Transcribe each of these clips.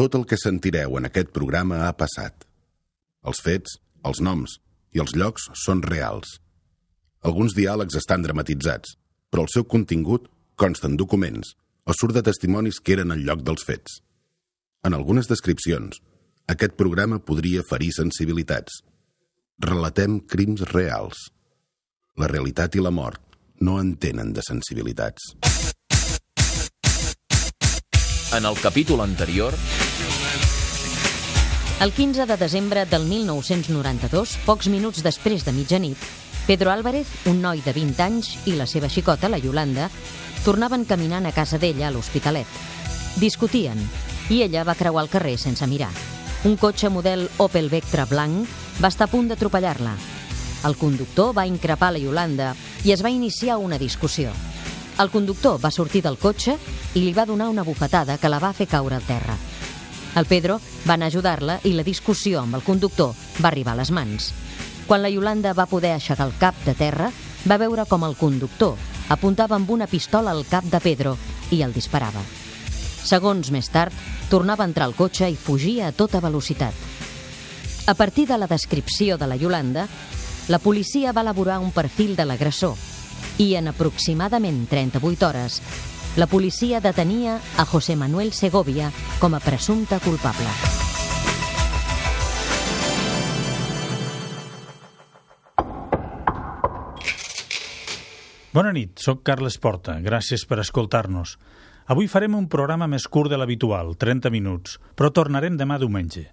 Tot el que sentireu en aquest programa ha passat. Els fets, els noms i els llocs són reals. Alguns diàlegs estan dramatitzats, però el seu contingut consta en documents o surt de testimonis que eren al lloc dels fets. En algunes descripcions, aquest programa podria ferir sensibilitats. Relatem crims reals. La realitat i la mort no entenen de sensibilitats. En el capítol anterior... El 15 de desembre del 1992, pocs minuts després de mitjanit, Pedro Álvarez, un noi de 20 anys, i la seva xicota, la Yolanda, tornaven caminant a casa d'ella a l'Hospitalet. Discutien, i ella va creuar el carrer sense mirar. Un cotxe model Opel Vectra blanc va estar a punt d'atropellar-la. El conductor va increpar la Yolanda i es va iniciar una discussió. El conductor va sortir del cotxe i li va donar una bufetada que la va fer caure al terra. El Pedro va anar ajudar-la i la discussió amb el conductor va arribar a les mans. Quan la Yolanda va poder aixecar el cap de terra, va veure com el conductor apuntava amb una pistola al cap de Pedro i el disparava. Segons més tard, tornava a entrar al cotxe i fugia a tota velocitat. A partir de la descripció de la Yolanda, la policia va elaborar un perfil de l'agressor i en aproximadament 38 hores la policia detenia a José Manuel Segovia com a presumpte culpable. Bona nit, sóc Carles Porta. Gràcies per escoltar-nos. Avui farem un programa més curt de l'habitual, 30 minuts, però tornarem demà diumenge.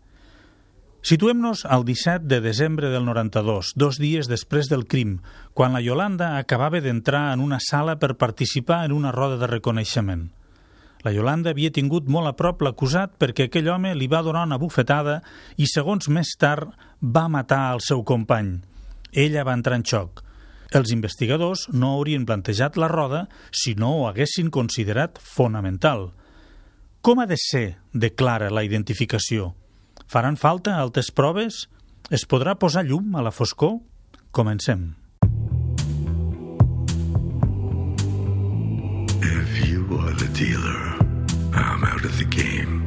Situem-nos al 17 de desembre del 92, dos dies després del crim, quan la Yolanda acabava d'entrar en una sala per participar en una roda de reconeixement. La Yolanda havia tingut molt a prop l'acusat perquè aquell home li va donar una bufetada i, segons més tard, va matar el seu company. Ella va entrar en xoc. Els investigadors no haurien plantejat la roda si no ho haguessin considerat fonamental. Com ha de ser de clara la identificació? Faran falta altres proves? Es podrà posar llum a la foscor? Comencem. If you are the dealer, I'm out of the game.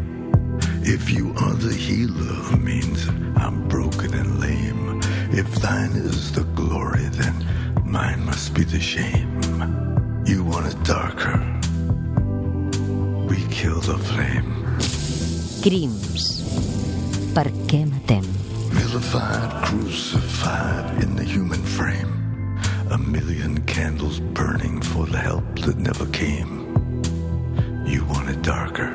If you are the healer, means I'm broken and lame. If thine is the glory, then mine must be the shame. You want it darker. We kill the flame. Crims. Per què matem? Vilified, crucified in the human frame. A million candles burning for the help that never came. You want it darker.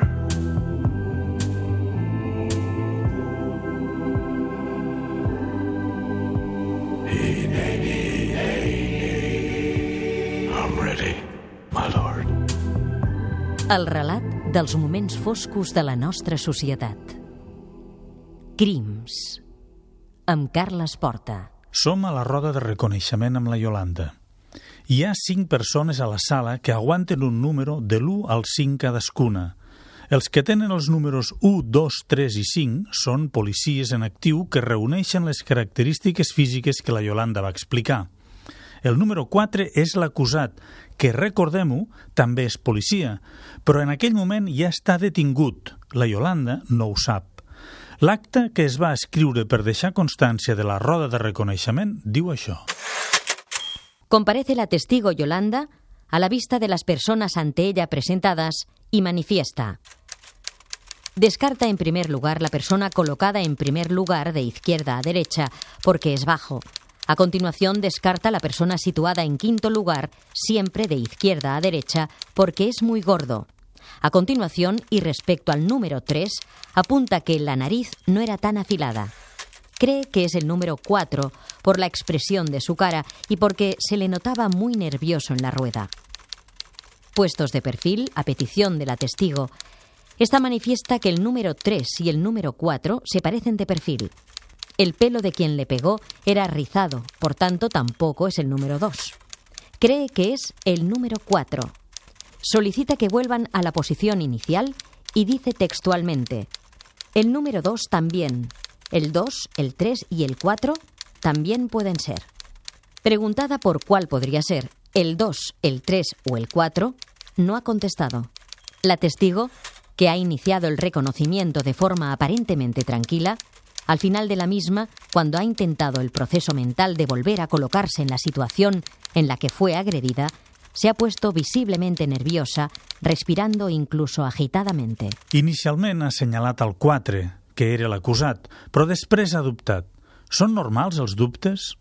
El relat dels moments foscos de la nostra societat. Crims. Amb Carles Porta. Som a la roda de reconeixement amb la Yolanda. Hi ha cinc persones a la sala que aguanten un número de l'1 al 5 cadascuna. Els que tenen els números 1, 2, 3 i 5 són policies en actiu que reuneixen les característiques físiques que la Yolanda va explicar. El número 4 és l'acusat, que, recordem-ho, també és policia, però en aquell moment ja està detingut. La Yolanda no ho sap. L'acte que es va escriure per deixar constància de la roda de reconeixement diu això. Comparece la testigo Yolanda a la vista de las personas ante ella presentadas y manifiesta. Descarta en primer lugar la persona colocada en primer lugar de izquierda a derecha porque es bajo. A continuación descarta la persona situada en quinto lugar siempre de izquierda a derecha porque es muy gordo. A continuación, y respecto al número 3, apunta que la nariz no era tan afilada. Cree que es el número 4 por la expresión de su cara y porque se le notaba muy nervioso en la rueda. Puestos de perfil, a petición de la testigo, esta manifiesta que el número 3 y el número 4 se parecen de perfil. El pelo de quien le pegó era rizado, por tanto tampoco es el número 2. Cree que es el número 4. Solicita que vuelvan a la posición inicial y dice textualmente, el número 2 también, el 2, el 3 y el 4 también pueden ser. Preguntada por cuál podría ser, el 2, el 3 o el 4, no ha contestado. La testigo que ha iniciado el reconocimiento de forma aparentemente tranquila, al final de la misma, cuando ha intentado el proceso mental de volver a colocarse en la situación en la que fue agredida, se ha puesto visiblemente nerviosa, respirando incluso agitadamente. Inicialment ha assenyalat el 4, que era l'acusat, però després ha dubtat. Són normals els dubtes?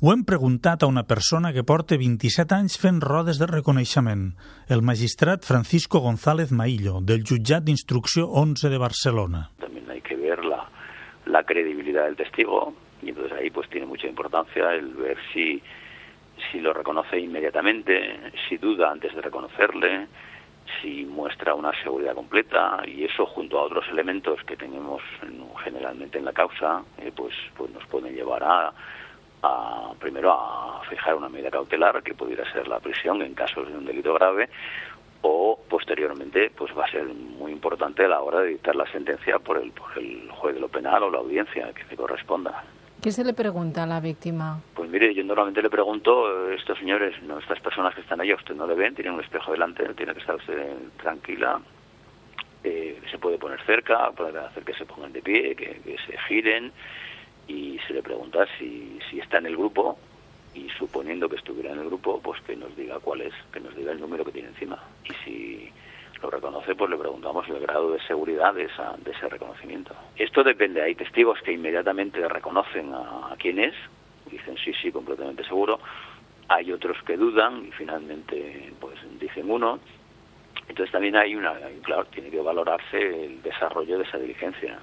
Ho hem preguntat a una persona que porta 27 anys fent rodes de reconeixement, el magistrat Francisco González Maillo, del jutjat d'instrucció 11 de Barcelona. También hay que ver la, la credibilidad del testigo y entonces ahí pues tiene mucha importancia el ver si si lo reconoce inmediatamente, si duda antes de reconocerle, si muestra una seguridad completa y eso junto a otros elementos que tenemos generalmente en la causa, eh, pues, pues nos pueden llevar a, a, primero a fijar una medida cautelar que pudiera ser la prisión en casos de un delito grave o posteriormente pues va a ser muy importante a la hora de dictar la sentencia por el, por el juez de lo penal o la audiencia que le corresponda. ¿Qué se le pregunta a la víctima? Pues mire, yo normalmente le pregunto, eh, estos señores, no, estas personas que están allá, usted no le ven, tiene un espejo delante, tiene que estar usted tranquila, eh, se puede poner cerca, puede hacer que se pongan de pie, que, que se giren, y se le pregunta si, si está en el grupo, y suponiendo que estuviera en el grupo, pues que nos diga cuál es, que nos diga el número que tiene encima. Y si lo reconoce, pues le preguntamos el grado de seguridad de, esa, de ese reconocimiento. Esto depende, hay testigos que inmediatamente reconocen a, a quién es, dicen sí, sí, completamente seguro, hay otros que dudan y finalmente pues dicen uno. Entonces también hay una, claro, tiene que valorarse el desarrollo de esa diligencia.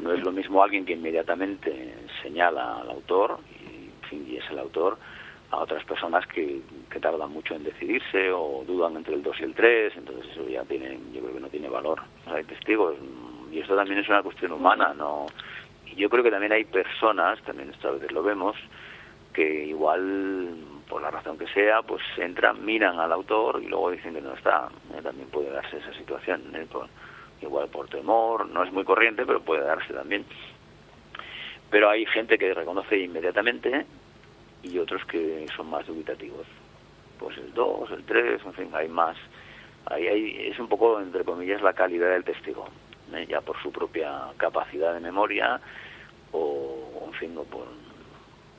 No es lo mismo alguien que inmediatamente señala al autor y, es el autor, a otras personas que, que, tardan mucho en decidirse o dudan entre el 2 y el 3, entonces eso ya tiene, yo creo que no tiene valor. O sea, hay testigos y esto también es una cuestión humana, no y yo creo que también hay personas, también esto a veces lo vemos, que igual por la razón que sea, pues entran, miran al autor y luego dicen que no está. Eh, también puede darse esa situación, eh, por, igual por temor, no es muy corriente, pero puede darse también. Pero hay gente que reconoce inmediatamente y otros que son más dubitativos. Pues el 2, el 3, en fin, hay más. Ahí hay, es un poco, entre comillas, la calidad del testigo, ¿eh? ya por su propia capacidad de memoria o, en fin, o por,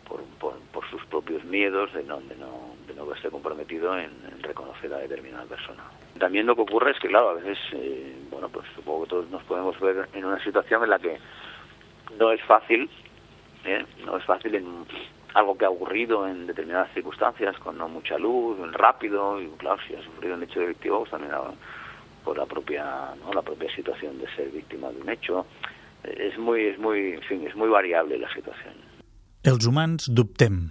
por, por, por, sus propios miedos de no, de no, de no verse comprometido en, en, reconocer a determinada persona. También lo que ocurre es que, claro, a veces, eh, bueno, pues supongo que todos nos podemos ver en una situación en la que no es fácil, ¿eh? no es fácil en algo que ha ocurrido en determinadas circunstancias, con no mucha luz, rápido, y claro, si ha sufrido un hecho delictivo, pues también por la propia, ¿no? la propia situación de ser víctima de un hecho. És muy, és muy, en fin, és muy variable la situació. Els humans dubtem.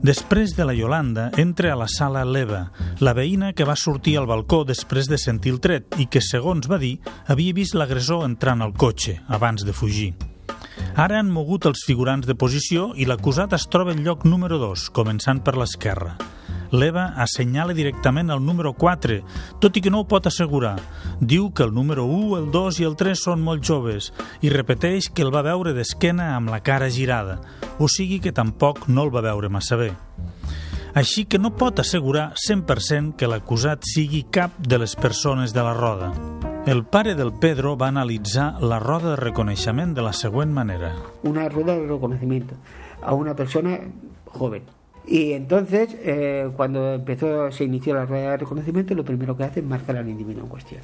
Després de la Yolanda, entra a la sala l'Eva, la veïna que va sortir al balcó després de sentir el tret i que, segons va dir, havia vist l'agressor entrant al cotxe abans de fugir. Ara han mogut els figurants de posició i l'acusat es troba al lloc número 2, començant per l'esquerra. L'Eva assenyala directament el número 4, tot i que no ho pot assegurar. Diu que el número 1, el 2 i el 3 són molt joves i repeteix que el va veure d'esquena amb la cara girada, o sigui que tampoc no el va veure massa bé. Així que no pot assegurar 100% que l'acusat sigui cap de les persones de la roda. El pare del Pedro va analitzar la roda de reconeixement de la següent manera. Una rueda de reconocimiento a una persona joven, Y entonces, eh, cuando empezó, se inició la rueda de reconocimiento, lo primero que hace es marcar al individuo en cuestión.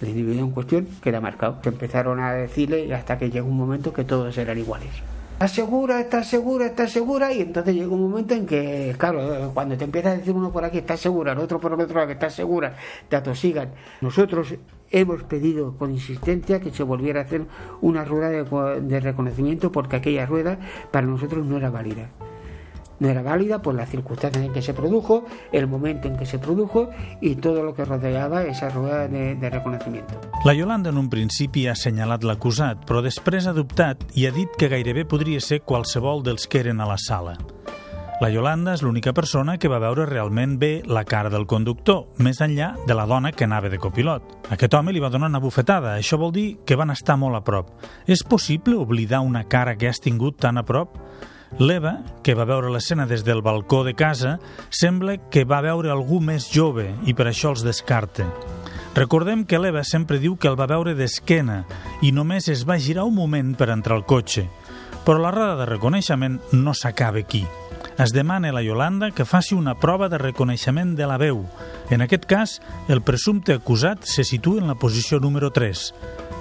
El individuo en cuestión queda marcado. Se empezaron a decirle hasta que llegó un momento que todos eran iguales. ¿Estás segura? ¿Estás segura? ¿Estás segura? Y entonces llega un momento en que, claro, cuando te empieza a decir uno por aquí, estás segura, el otro por el otro lado, estás segura, te atosigan. Nosotros hemos pedido con insistencia que se volviera a hacer una rueda de reconocimiento porque aquella rueda para nosotros no era válida no era válida por las circunstancias en que se produjo, el momento en que se produjo i tot el que rodeava esa rueda de, de reconeixement. La Yolanda en un principi ha assenyalat l'acusat, però després ha dubtat i ha dit que gairebé podria ser qualsevol dels que eren a la sala. La Yolanda és l'única persona que va veure realment bé la cara del conductor, més enllà de la dona que anava de copilot. Aquest home li va donar una bufetada, això vol dir que van estar molt a prop. És possible oblidar una cara que has tingut tan a prop? L'Eva, que va veure l'escena des del balcó de casa, sembla que va veure algú més jove i per això els descarta. Recordem que l'Eva sempre diu que el va veure d'esquena i només es va girar un moment per entrar al cotxe. Però la roda de reconeixement no s'acaba aquí. Es demana a la Yolanda que faci una prova de reconeixement de la veu. En aquest cas, el presumpte acusat se situa en la posició número 3.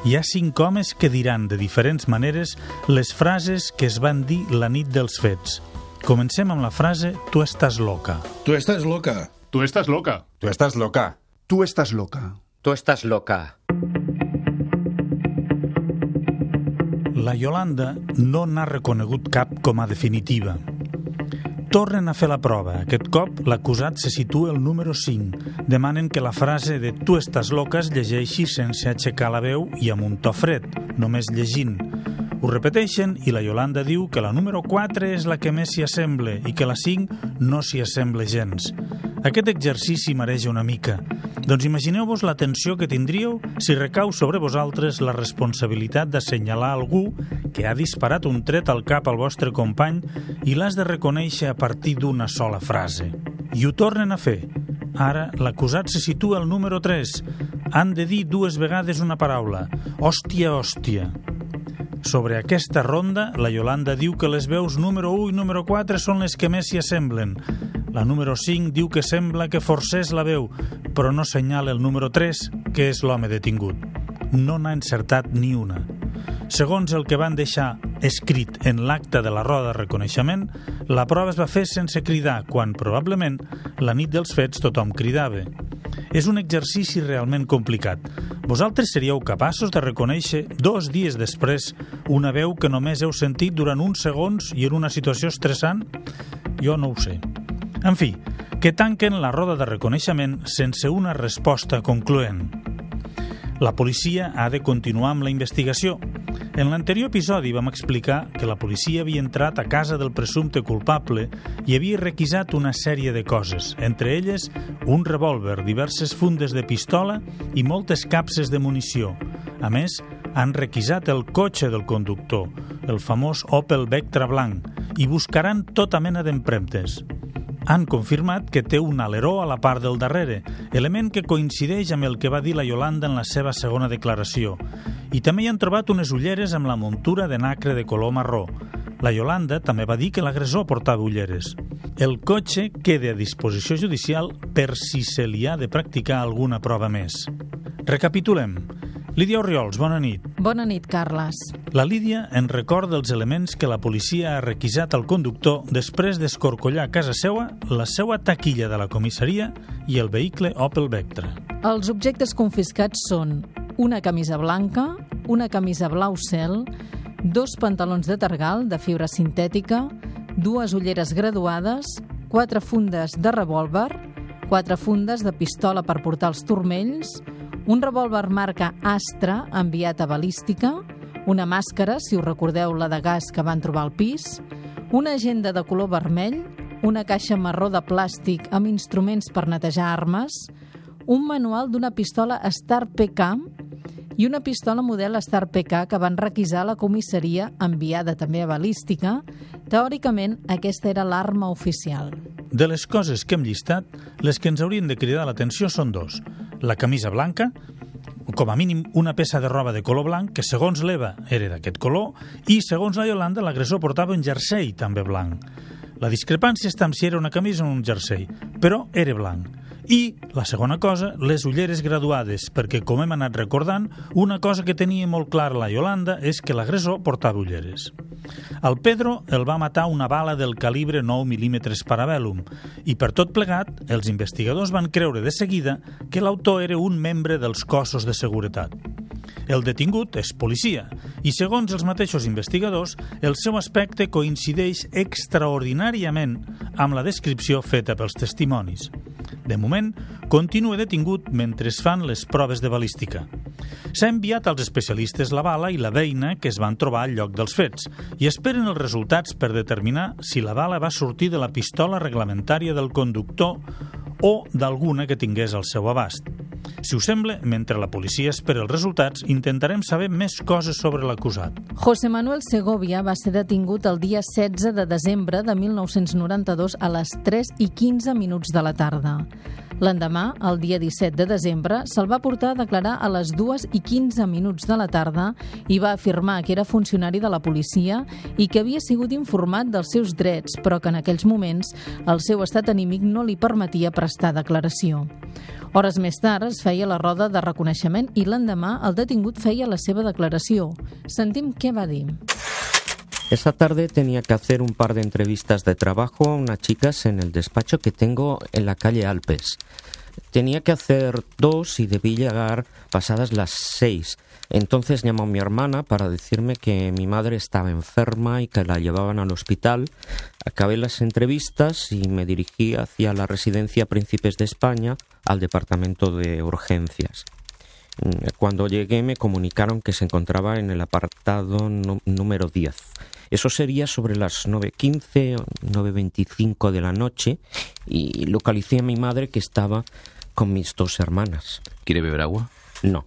Hi ha cinc homes que diran de diferents maneres les frases que es van dir la nit dels fets. Comencem amb la frase Tu estàs loca. Tú estás loca. Tú estás loca. Tú estás loca. Tú estás loca. Tú estás loca. La Yolanda no n'ha reconegut cap com a definitiva. Tornen a fer la prova. Aquest cop l'acusat se situa el número 5. Demanen que la frase de tu estàs loca es llegeixi sense aixecar la veu i amb un to fred, només llegint. Ho repeteixen i la Yolanda diu que la número 4 és la que més s'hi assembla i que la 5 no s'hi assembla gens. Aquest exercici mareja una mica. Doncs imagineu-vos la tensió que tindríeu si recau sobre vosaltres la responsabilitat d'assenyalar algú que ha disparat un tret al cap al vostre company i l'has de reconèixer a partir d'una sola frase. I ho tornen a fer. Ara l'acusat se situa al número 3. Han de dir dues vegades una paraula. Hòstia, hòstia. Sobre aquesta ronda, la Yolanda diu que les veus número 1 i número 4 són les que més s'hi assemblen. La número 5 diu que sembla que forcés la veu, però no senyala el número 3, que és l'home detingut. No n'ha encertat ni una. Segons el que van deixar escrit en l'acte de la roda de reconeixement, la prova es va fer sense cridar, quan probablement la nit dels fets tothom cridava. És un exercici realment complicat. Vosaltres seríeu capaços de reconèixer dos dies després una veu que només heu sentit durant uns segons i en una situació estressant? Jo no ho sé. En fi, que tanquen la roda de reconeixement sense una resposta concloent. La policia ha de continuar amb la investigació. En l'anterior episodi vam explicar que la policia havia entrat a casa del presumpte culpable i havia requisat una sèrie de coses, entre elles un revòlver, diverses fundes de pistola i moltes capses de munició. A més, han requisat el cotxe del conductor, el famós Opel Vectra blanc, i buscaran tota mena d'empremtes han confirmat que té un aleró a la part del darrere, element que coincideix amb el que va dir la Yolanda en la seva segona declaració. I també hi han trobat unes ulleres amb la muntura de nacre de color marró. La Yolanda també va dir que l'agressor portava ulleres. El cotxe queda a disposició judicial per si se li ha de practicar alguna prova més. Recapitulem. Lídia Oriols, bona nit. Bona nit, Carles. La Lídia en recorda els elements que la policia ha requisat al conductor després d'escorcollar a casa seva la seva taquilla de la comissaria i el vehicle Opel Vectra. Els objectes confiscats són una camisa blanca, una camisa blau cel, dos pantalons de tergal de fibra sintètica, dues ulleres graduades, quatre fundes de revòlver, quatre fundes de pistola per portar els turmells, un revòlver marca Astra enviat a balística, una màscara, si us recordeu la de gas que van trobar al pis, una agenda de color vermell, una caixa marró de plàstic amb instruments per netejar armes, un manual d'una pistola Star PK i una pistola model Star PK que van requisar la comissaria enviada també a balística. Teòricament, aquesta era l'arma oficial. De les coses que hem llistat, les que ens haurien de cridar l'atenció són dos. La camisa blanca, com a mínim una peça de roba de color blanc, que segons l'Eva era d'aquest color, i segons la Yolanda l'agressor portava un jersei també blanc. La discrepància està amb si era una camisa o un jersei, però era blanc. I, la segona cosa, les ulleres graduades, perquè, com hem anat recordant, una cosa que tenia molt clar la Yolanda és que l'agressor portava ulleres. El Pedro el va matar una bala del calibre 9 mm Parabellum i per tot plegat, els investigadors van creure de seguida que l'autor era un membre dels cossos de seguretat. El detingut és policia i, segons els mateixos investigadors, el seu aspecte coincideix extraordinàriament amb la descripció feta pels testimonis. De moment, continua detingut mentre es fan les proves de balística. S'ha enviat als especialistes la bala i la veina que es van trobar al lloc dels fets i esperen els resultats per determinar si la bala va sortir de la pistola reglamentària del conductor o d'alguna que tingués al seu abast. Si us sembla, mentre la policia espera els resultats, intentarem saber més coses sobre l'acusat. José Manuel Segovia va ser detingut el dia 16 de desembre de 1992 a les 3 i 15 minuts de la tarda. L'endemà, el dia 17 de desembre, se'l va portar a declarar a les 2 i 15 minuts de la tarda i va afirmar que era funcionari de la policia i que havia sigut informat dels seus drets, però que en aquells moments el seu estat anímic no li permetia prestar declaració. Hores més tard es feia la roda de reconeixement i l'endemà el detingut feia la seva declaració. Sentim què va dir. Esa tarde tenía que hacer un par de entrevistas de trabajo a unas chicas en el despacho que tengo en la calle Alpes. Tenía que hacer dos y debí llegar pasadas las seis. Entonces llamó a mi hermana para decirme que mi madre estaba enferma y que la llevaban al hospital. Acabé las entrevistas y me dirigí hacia la residencia Príncipes de España, al departamento de urgencias. Cuando llegué me comunicaron que se encontraba en el apartado no- número 10. Eso sería sobre las 9.15 o 9.25 de la noche y localicé a mi madre que estaba con mis dos hermanas. ¿Quiere beber agua? No.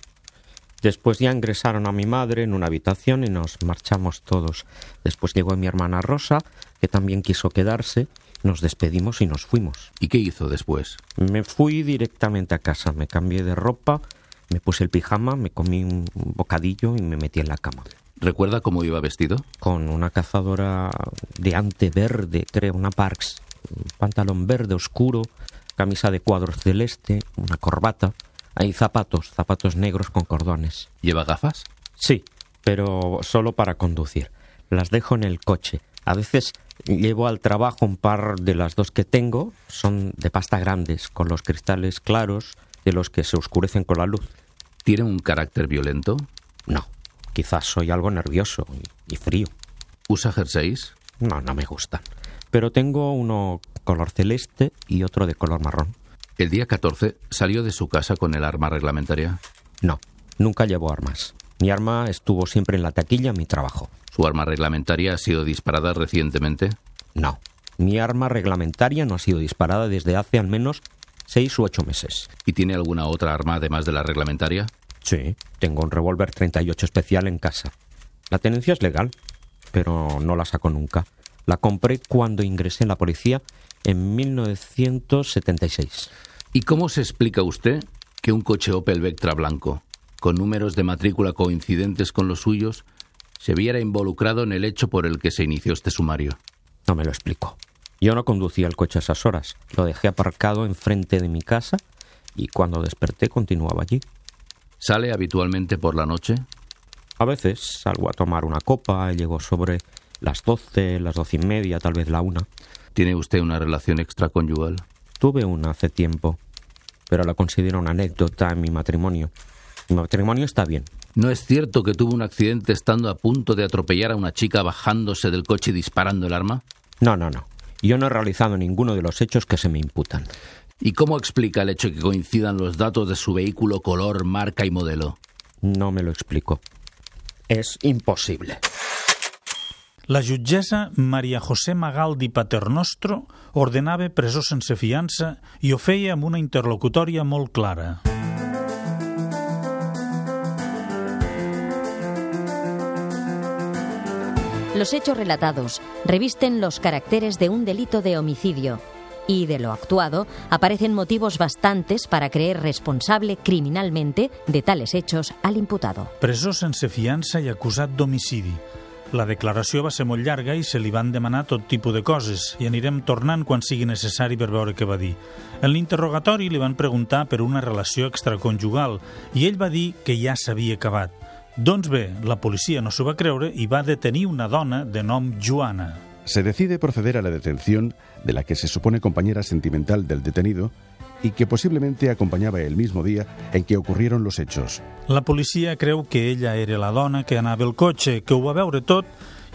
Después ya ingresaron a mi madre en una habitación y nos marchamos todos. Después llegó mi hermana Rosa, que también quiso quedarse. Nos despedimos y nos fuimos. ¿Y qué hizo después? Me fui directamente a casa, me cambié de ropa, me puse el pijama, me comí un bocadillo y me metí en la cama. ¿Recuerda cómo iba vestido? Con una cazadora de ante verde, creo, una Parks, un pantalón verde oscuro, camisa de cuadros celeste, una corbata, hay zapatos, zapatos negros con cordones. ¿Lleva gafas? Sí, pero solo para conducir. Las dejo en el coche. A veces llevo al trabajo un par de las dos que tengo, son de pasta grandes, con los cristales claros de los que se oscurecen con la luz. ¿Tiene un carácter violento? No, quizás soy algo nervioso y, y frío. ¿Usa jerseys? No, no me gustan. Pero tengo uno color celeste y otro de color marrón. El día 14 salió de su casa con el arma reglamentaria. No, nunca llevo armas. Mi arma estuvo siempre en la taquilla en mi trabajo. ¿Su arma reglamentaria ha sido disparada recientemente? No, mi arma reglamentaria no ha sido disparada desde hace al menos seis u ocho meses. ¿Y tiene alguna otra arma además de la reglamentaria? Sí, tengo un revólver 38 especial en casa. La tenencia es legal, pero no la saco nunca. La compré cuando ingresé en la policía en 1976. ¿Y cómo se explica usted que un coche Opel Vectra blanco, con números de matrícula coincidentes con los suyos, se viera involucrado en el hecho por el que se inició este sumario? No me lo explico. Yo no conducía el coche a esas horas. Lo dejé aparcado enfrente de mi casa y cuando desperté continuaba allí. ¿Sale habitualmente por la noche? A veces salgo a tomar una copa, llego sobre las doce, las doce y media, tal vez la una. ¿Tiene usted una relación extraconyugal? Tuve una hace tiempo, pero la considero una anécdota en mi matrimonio. Mi matrimonio está bien. ¿No es cierto que tuvo un accidente estando a punto de atropellar a una chica bajándose del coche y disparando el arma? No, no, no. Yo no he realizado ninguno de los hechos que se me imputan. ¿Y cómo explica el hecho de que coincidan los datos de su vehículo, color, marca y modelo? No me lo explico. Es imposible. La jutgessa Maria José Magaldi Paternostro ordenava presó sense fiança i ho feia amb una interlocutòria molt clara. Los hechos relatados revisten los caracteres de un delito de homicidio y de lo actuado aparecen motivos bastantes para creer responsable criminalmente de tales hechos al imputado. Presó sense fiança i acusat d'homicidi. La declaració va ser molt llarga i se li van demanar tot tipus de coses i anirem tornant quan sigui necessari per veure què va dir. En l'interrogatori li van preguntar per una relació extraconjugal i ell va dir que ja s'havia acabat. Doncs bé, la policia no s'ho va creure i va detenir una dona de nom Joana. Se decide proceder a la detención de la que se supone compañera sentimental del detenido y que posiblemente acompañaba el mismo día en que ocurrieron los hechos. La policia creu que ella era la dona que anava al cotxe, que ho va veure tot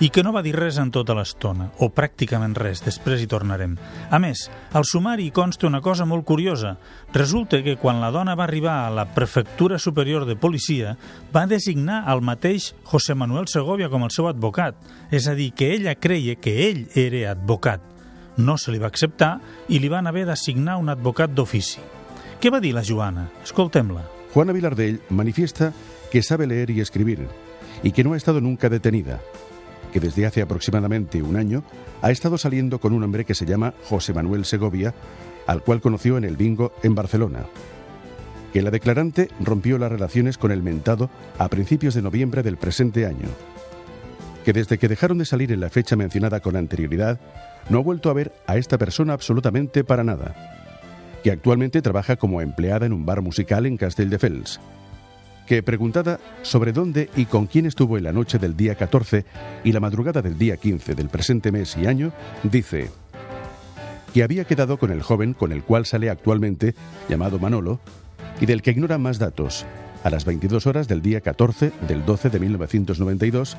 i que no va dir res en tota l'estona, o pràcticament res, després hi tornarem. A més, al sumari consta una cosa molt curiosa. Resulta que quan la dona va arribar a la Prefectura Superior de Policia, va designar el mateix José Manuel Segovia com el seu advocat, és a dir, que ella creia que ell era advocat. No se li va acceptar i li van haver d'assignar un advocat d'ofici. Què va dir la Joana? Escoltem-la. Juana Vilardell manifiesta que sabe leer y escribir y que no ha estado nunca detenida, que desde hace aproximadamente un año ha estado saliendo con un hombre que se llama José Manuel Segovia, al cual conoció en el bingo en Barcelona, que la declarante rompió las relaciones con el mentado a principios de noviembre del presente año, que desde que dejaron de salir en la fecha mencionada con anterioridad, no ha vuelto a ver a esta persona absolutamente para nada, que actualmente trabaja como empleada en un bar musical en Castelldefels, que preguntada sobre dónde y con quién estuvo en la noche del día 14 y la madrugada del día 15 del presente mes y año, dice que había quedado con el joven con el cual sale actualmente, llamado Manolo, y del que ignora más datos, a las 22 horas del día 14 del 12 de 1992,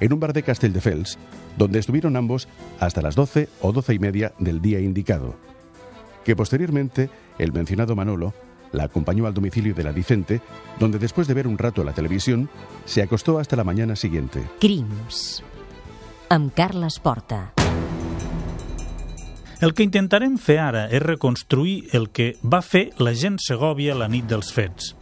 en un bar de Castelldefels, donde estuvieron ambos hasta las 12 o 12 y media del día indicado. Que posteriormente, el mencionado Manolo la acompañó al domicilio de la Vicente, donde después de ver un rato la televisión, se acostó hasta la mañana siguiente. Crims. Amb Carles Porta. El que intentarem fer ara és reconstruir el que va fer l'agent Segovia la nit dels fets.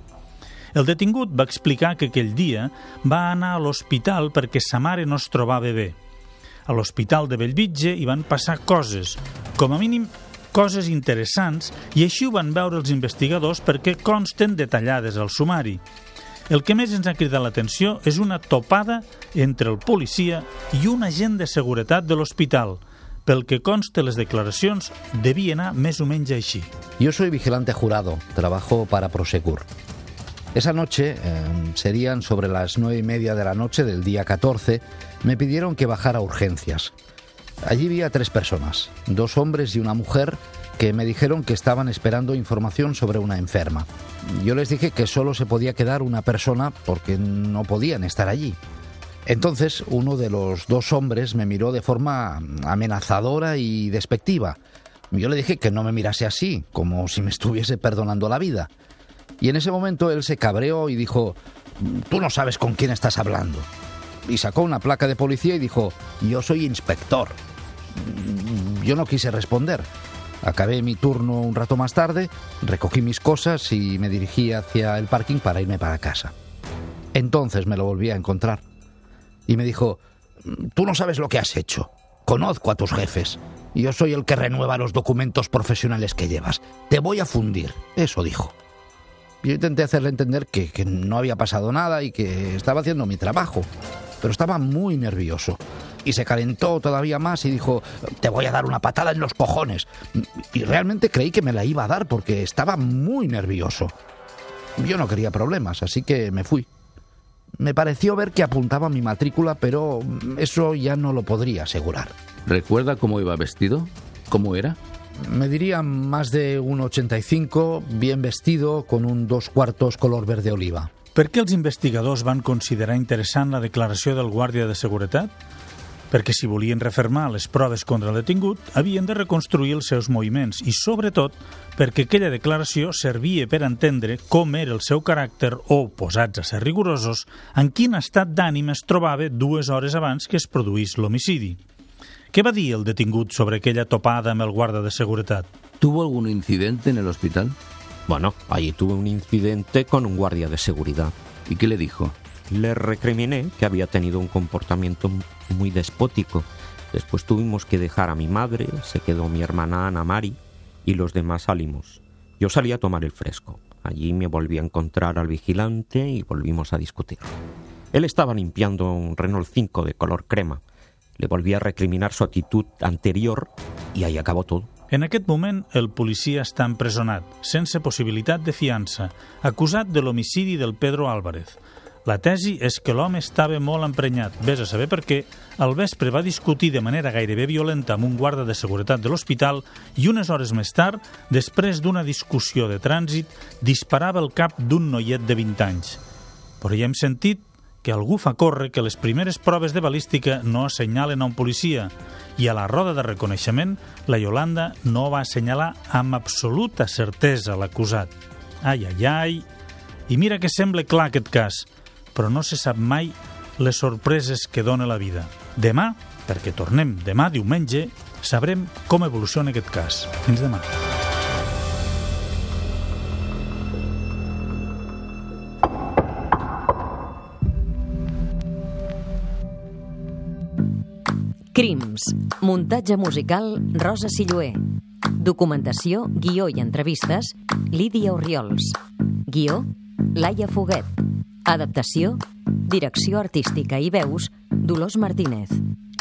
El detingut va explicar que aquell dia va anar a l'hospital perquè sa mare no es trobava bé. A l'hospital de Bellvitge hi van passar coses, com a mínim coses interessants, i així ho van veure els investigadors perquè consten detallades al sumari. El que més ens ha cridat l'atenció és una topada entre el policia i un agent de seguretat de l'hospital. Pel que conste les declaracions, devia anar més o menys així. Yo soy vigilante jurado, trabajo para Prosegur. Esa noche, eh, serían sobre las nueve y media de la noche del día 14, me pidieron que bajara a urgencias. Allí vi a tres personas, dos hombres y una mujer, que me dijeron que estaban esperando información sobre una enferma. Yo les dije que solo se podía quedar una persona porque no podían estar allí. Entonces uno de los dos hombres me miró de forma amenazadora y despectiva. Yo le dije que no me mirase así, como si me estuviese perdonando la vida. Y en ese momento él se cabreó y dijo, tú no sabes con quién estás hablando. Y sacó una placa de policía y dijo, yo soy inspector. Yo no quise responder. Acabé mi turno un rato más tarde, recogí mis cosas y me dirigí hacia el parking para irme para casa. Entonces me lo volví a encontrar. Y me dijo, tú no sabes lo que has hecho. Conozco a tus jefes. Yo soy el que renueva los documentos profesionales que llevas. Te voy a fundir. Eso dijo. Yo intenté hacerle entender que, que no había pasado nada y que estaba haciendo mi trabajo. Pero estaba muy nervioso. Y se calentó todavía más y dijo, te voy a dar una patada en los cojones. Y realmente creí que me la iba a dar porque estaba muy nervioso. Yo no quería problemas, así que me fui. Me pareció ver que apuntaba mi matrícula, pero eso ya no lo podría asegurar. ¿Recuerda cómo iba vestido? ¿Cómo era? Me diría más de un 85, bien vestido, con un dos cuartos color verde oliva. Per què els investigadors van considerar interessant la declaració del guàrdia de seguretat? Perquè si volien refermar les proves contra el detingut, havien de reconstruir els seus moviments i, sobretot, perquè aquella declaració servia per entendre com era el seu caràcter o, posats a ser rigorosos, en quin estat d'ànim es trobava dues hores abans que es produís l'homicidi. Què va dir el detingut sobre aquella topada amb el guarda de seguretat? ¿Tuvo algún incidente en el hospital? Bueno, allí tuve un incidente con un guardia de seguridad. ¿Y qué le dijo? Le recriminé que había tenido un comportamiento muy despótico. Después tuvimos que dejar a mi madre, se quedó mi hermana Ana Mari y los demás salimos. Yo salí a tomar el fresco. Allí me volví a encontrar al vigilante y volvimos a discutir. Él estaba limpiando un Renault 5 de color crema. Le volví a recriminar su actitud anterior y ahí acabó todo. En aquest moment, el policia està empresonat, sense possibilitat de fiança, acusat de l'homicidi del Pedro Álvarez. La tesi és que l'home estava molt emprenyat, vés a saber per què, al vespre va discutir de manera gairebé violenta amb un guarda de seguretat de l'hospital i unes hores més tard, després d'una discussió de trànsit, disparava el cap d'un noiet de 20 anys. Però ja hem sentit que algú fa córrer que les primeres proves de balística no assenyalen a un policia i a la roda de reconeixement la Yolanda no va assenyalar amb absoluta certesa l'acusat. Ai, ai, ai... I mira que sembla clar aquest cas, però no se sap mai les sorpreses que dona la vida. Demà, perquè tornem demà diumenge, sabrem com evoluciona aquest cas. Fins demà. Crims. Muntatge musical Rosa Silloé. Documentació, guió i entrevistes Lídia Oriols. Guió Laia Foguet. Adaptació Direcció artística i veus Dolors Martínez.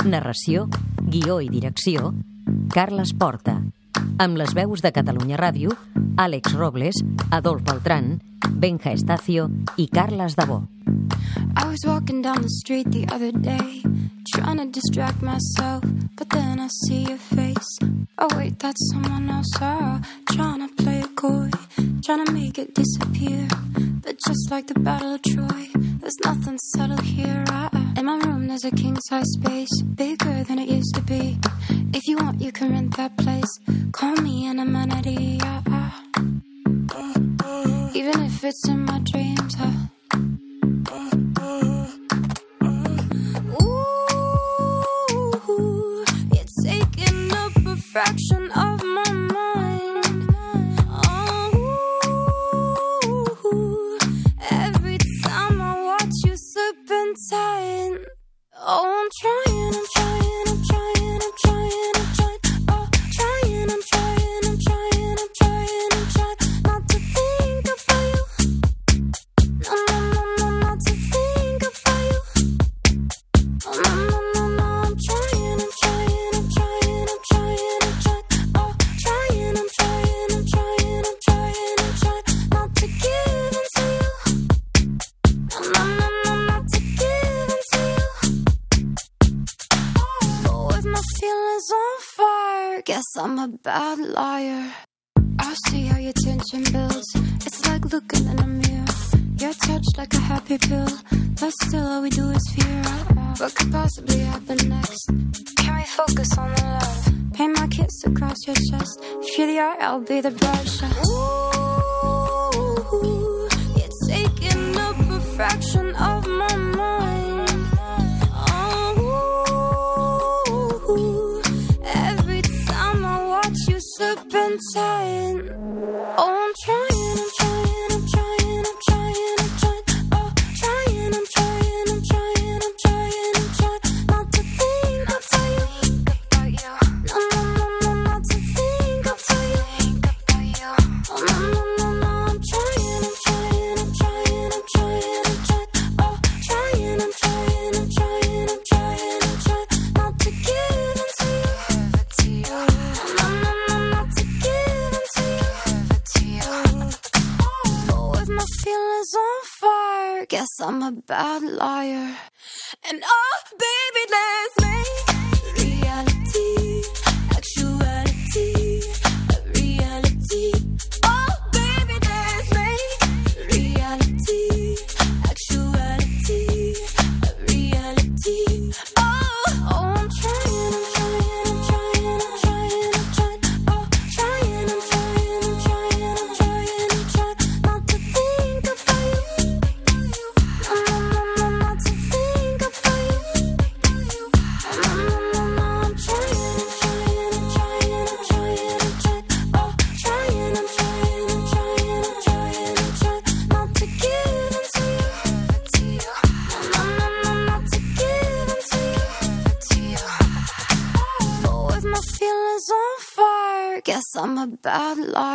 Narració, guió i direcció Carles Porta. Amb les veus de Catalunya Ràdio, Àlex Robles, Adolf Altran, Benja Estacio i Carles Dabó. I was walking down the street the other day trying to distract myself, but then I see your face. Oh, wait, that's someone else. Oh, trying to play a coy, trying to make it disappear. But just like the Battle of Troy, there's nothing subtle here. In my room, there's a king size space, bigger than it used to be. If you want, you can rent that place. Call me an amenity. I, I. Even if it's in my dreams, huh? fraction of precious. If you're the art, I'll be the brush. Ooh, you're taking up a fraction of my mind. Oh, every time I watch you slip and serpentine. And oh, baby, let A bad love.